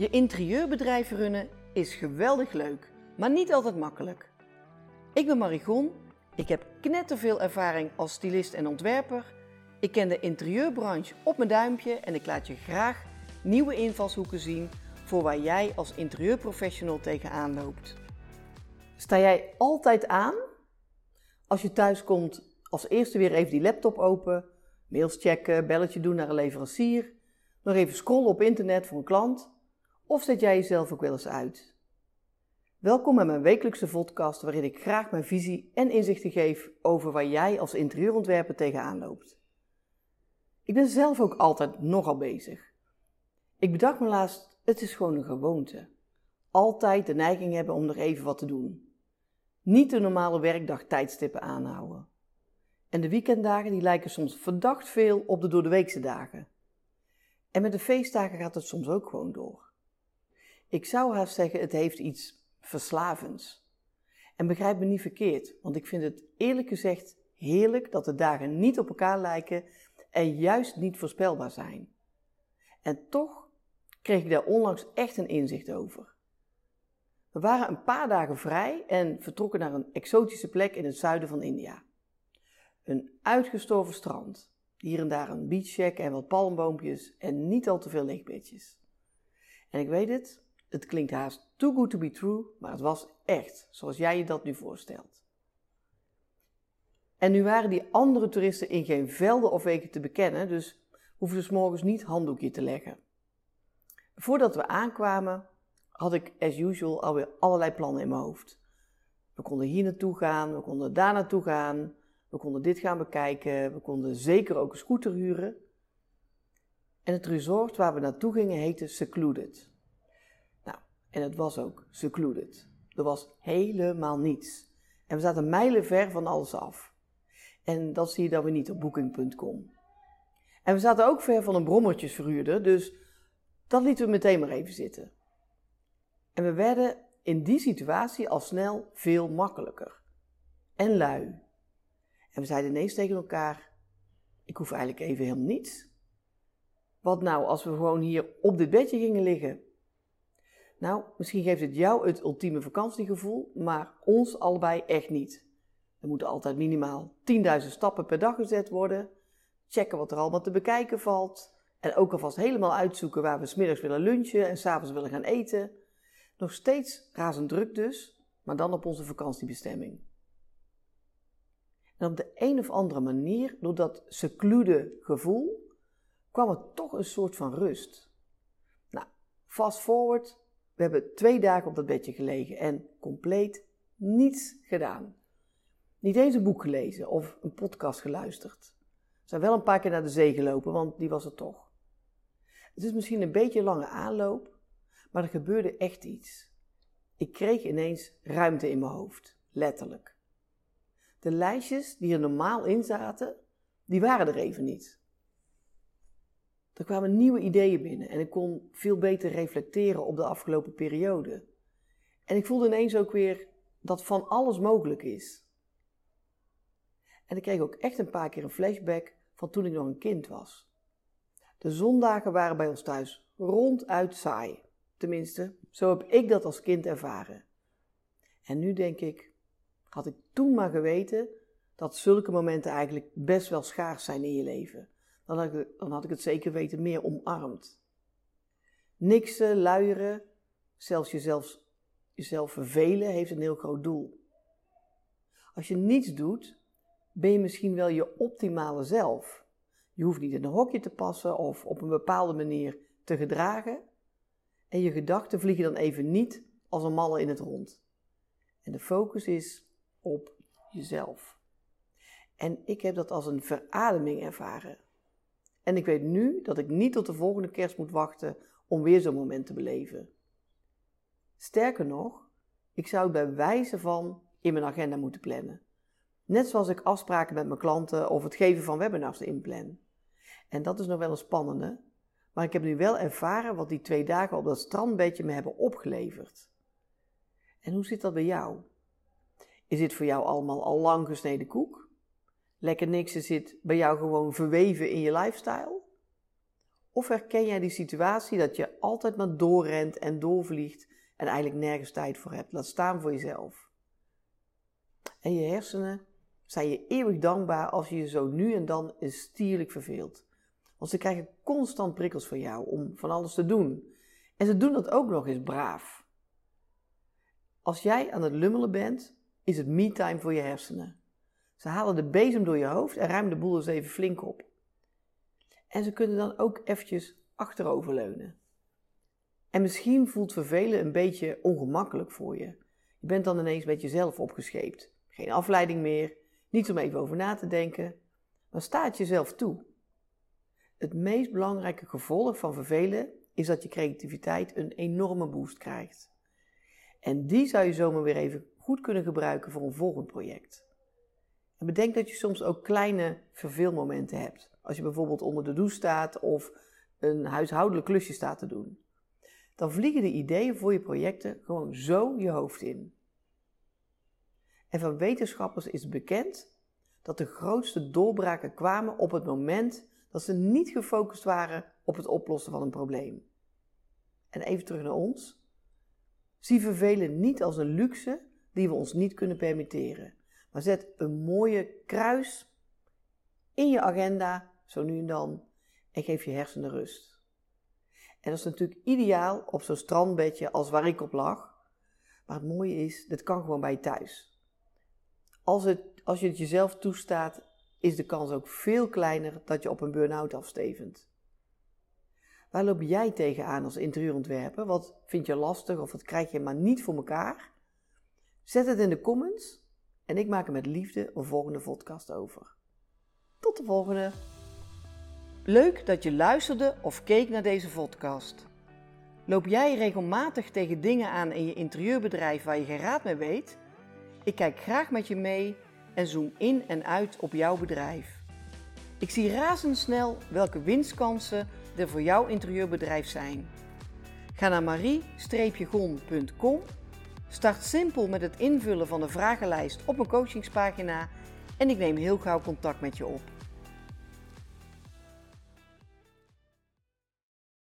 Je interieurbedrijf runnen is geweldig leuk, maar niet altijd makkelijk. Ik ben Marigon, ik heb knetterveel ervaring als stylist en ontwerper. Ik ken de interieurbranche op mijn duimpje en ik laat je graag nieuwe invalshoeken zien voor waar jij als interieurprofessional tegenaan loopt. Sta jij altijd aan? Als je thuis komt, als eerste weer even die laptop open, mails checken, belletje doen naar een leverancier, nog even scrollen op internet voor een klant? Of zet jij jezelf ook wel eens uit? Welkom bij mijn wekelijkse podcast waarin ik graag mijn visie en inzichten geef over waar jij als interieurontwerper tegenaan loopt. Ik ben zelf ook altijd nogal bezig. Ik bedacht me laatst, het is gewoon een gewoonte. Altijd de neiging hebben om er even wat te doen. Niet de normale werkdag tijdstippen aanhouden. En de weekenddagen die lijken soms verdacht veel op de door de weekse dagen. En met de feestdagen gaat het soms ook gewoon door. Ik zou haast zeggen, het heeft iets verslavends. En begrijp me niet verkeerd, want ik vind het eerlijk gezegd heerlijk dat de dagen niet op elkaar lijken en juist niet voorspelbaar zijn. En toch kreeg ik daar onlangs echt een inzicht over. We waren een paar dagen vrij en vertrokken naar een exotische plek in het zuiden van India. Een uitgestorven strand, hier en daar een beachcheck en wat palmboompjes en niet al te veel lichtbedjes. En ik weet het, het klinkt haast too good to be true, maar het was echt, zoals jij je dat nu voorstelt. En nu waren die andere toeristen in geen velden of wegen te bekennen, dus hoefden ze morgens niet handdoekje te leggen. Voordat we aankwamen, had ik as usual alweer allerlei plannen in mijn hoofd. We konden hier naartoe gaan, we konden daar naartoe gaan, we konden dit gaan bekijken, we konden zeker ook een scooter huren. En het resort waar we naartoe gingen heette Secluded. En het was ook secluded. Er was helemaal niets. En we zaten mijlen ver van alles af. En dat zie je dan weer niet op booking.com. En we zaten ook ver van een brommertjesverhuurder, dus dat lieten we meteen maar even zitten. En we werden in die situatie al snel veel makkelijker. En lui. En we zeiden ineens tegen elkaar: Ik hoef eigenlijk even helemaal niets. Wat nou als we gewoon hier op dit bedje gingen liggen? Nou, misschien geeft het jou het ultieme vakantiegevoel, maar ons allebei echt niet. Er moeten altijd minimaal 10.000 stappen per dag gezet worden, checken wat er allemaal te bekijken valt en ook alvast helemaal uitzoeken waar we smiddags willen lunchen en s'avonds willen gaan eten. Nog steeds razend druk dus, maar dan op onze vakantiebestemming. En op de een of andere manier, door dat seclude gevoel, kwam er toch een soort van rust. Nou, fast forward, we hebben twee dagen op dat bedje gelegen en compleet niets gedaan. Niet eens een boek gelezen of een podcast geluisterd. We zijn wel een paar keer naar de zee gelopen, want die was er toch. Het is misschien een beetje lange aanloop, maar er gebeurde echt iets. Ik kreeg ineens ruimte in mijn hoofd, letterlijk. De lijstjes die er normaal in zaten, die waren er even niet. Er kwamen nieuwe ideeën binnen en ik kon veel beter reflecteren op de afgelopen periode. En ik voelde ineens ook weer dat van alles mogelijk is. En ik kreeg ook echt een paar keer een flashback van toen ik nog een kind was. De zondagen waren bij ons thuis ronduit saai. Tenminste, zo heb ik dat als kind ervaren. En nu denk ik, had ik toen maar geweten dat zulke momenten eigenlijk best wel schaars zijn in je leven dan had, ik, ik het zeker weten meer omarmd. Niksen, luieren, zelfs jezelf, jezelf vervelen heeft een heel groot doel. Als je niets doet, ben je misschien wel je optimale zelf. Je hoeft niet in een hokje te passen of op een bepaalde manier te gedragen. En je gedachten vliegen dan even niet als een malle in het rond. En de focus is op jezelf. En ik heb dat als een verademing ervaren. En ik weet nu dat ik niet tot de volgende kerst moet wachten om weer zo'n moment te beleven. Sterker nog, ik zou het bij wijze van in mijn agenda moeten plannen. Net zoals ik afspraken met mijn klanten of het geven van webinars inplan. En dat is nog wel een spannende, maar ik heb nu wel ervaren wat die twee dagen op dat strandbedje me hebben opgeleverd. En hoe zit dat bij jou? Is dit voor jou allemaal al lang gesneden koek? Lekker niks zit bij jou gewoon verweven in je lifestyle? Of herken jij die situatie dat je altijd maar doorrent en doorvliegt en eigenlijk nergens tijd voor hebt? Laat staan voor jezelf. En je hersenen zijn je eeuwig dankbaar als je je zo nu en dan eens stierlijk verveelt. Want ze krijgen constant prikkels van jou om van alles te doen. En ze doen dat ook nog eens braaf. Als jij aan het lummelen bent, is het me-time voor je hersenen. Ze halen de bezem door je hoofd en ruimen de boel eens even flink op. En ze kunnen dan ook eventjes achteroverleunen. En misschien voelt vervelen een beetje ongemakkelijk voor je. Je bent dan ineens met jezelf opgescheept. Geen afleiding meer, niet om even over na te denken, maar staat jezelf toe. Het meest belangrijke gevolg van vervelen is dat je creativiteit een enorme boost krijgt. En die zou je zomaar weer even goed kunnen gebruiken voor een volgend project. En bedenk dat je soms ook kleine verveelmomenten hebt. Als je bijvoorbeeld onder de douche staat of een huishoudelijk klusje staat te doen. Dan vliegen de ideeën voor je projecten gewoon zo je hoofd in. En van wetenschappers is bekend dat de grootste doorbraken kwamen op het moment dat ze niet gefocust waren op het oplossen van een probleem. En even terug naar ons. Zie vervelen niet als een luxe die we ons niet kunnen permitteren. Maar zet een mooie kruis in je agenda, zo nu en dan, en geef je hersenen rust. En dat is natuurlijk ideaal op zo'n strandbedje als waar ik op lag. Maar het mooie is, dit kan gewoon bij je thuis. Als, het, als je het jezelf toestaat, is de kans ook veel kleiner dat je op een burn-out afstevend. Waar loop jij tegenaan als interieurontwerper? Wat vind je lastig of wat krijg je maar niet voor elkaar? Zet het in de comments en ik maak er met liefde een volgende podcast over. Tot de volgende! Leuk dat je luisterde of keek naar deze podcast. Loop jij regelmatig tegen dingen aan in je interieurbedrijf waar je geen raad mee weet? Ik kijk graag met je mee en zoom in en uit op jouw bedrijf. Ik zie razendsnel welke winstkansen er voor jouw interieurbedrijf zijn. Ga naar marie-gon.com, start simpel met het invullen van de vragenlijst op mijn coachingspagina en ik neem heel gauw contact met je op.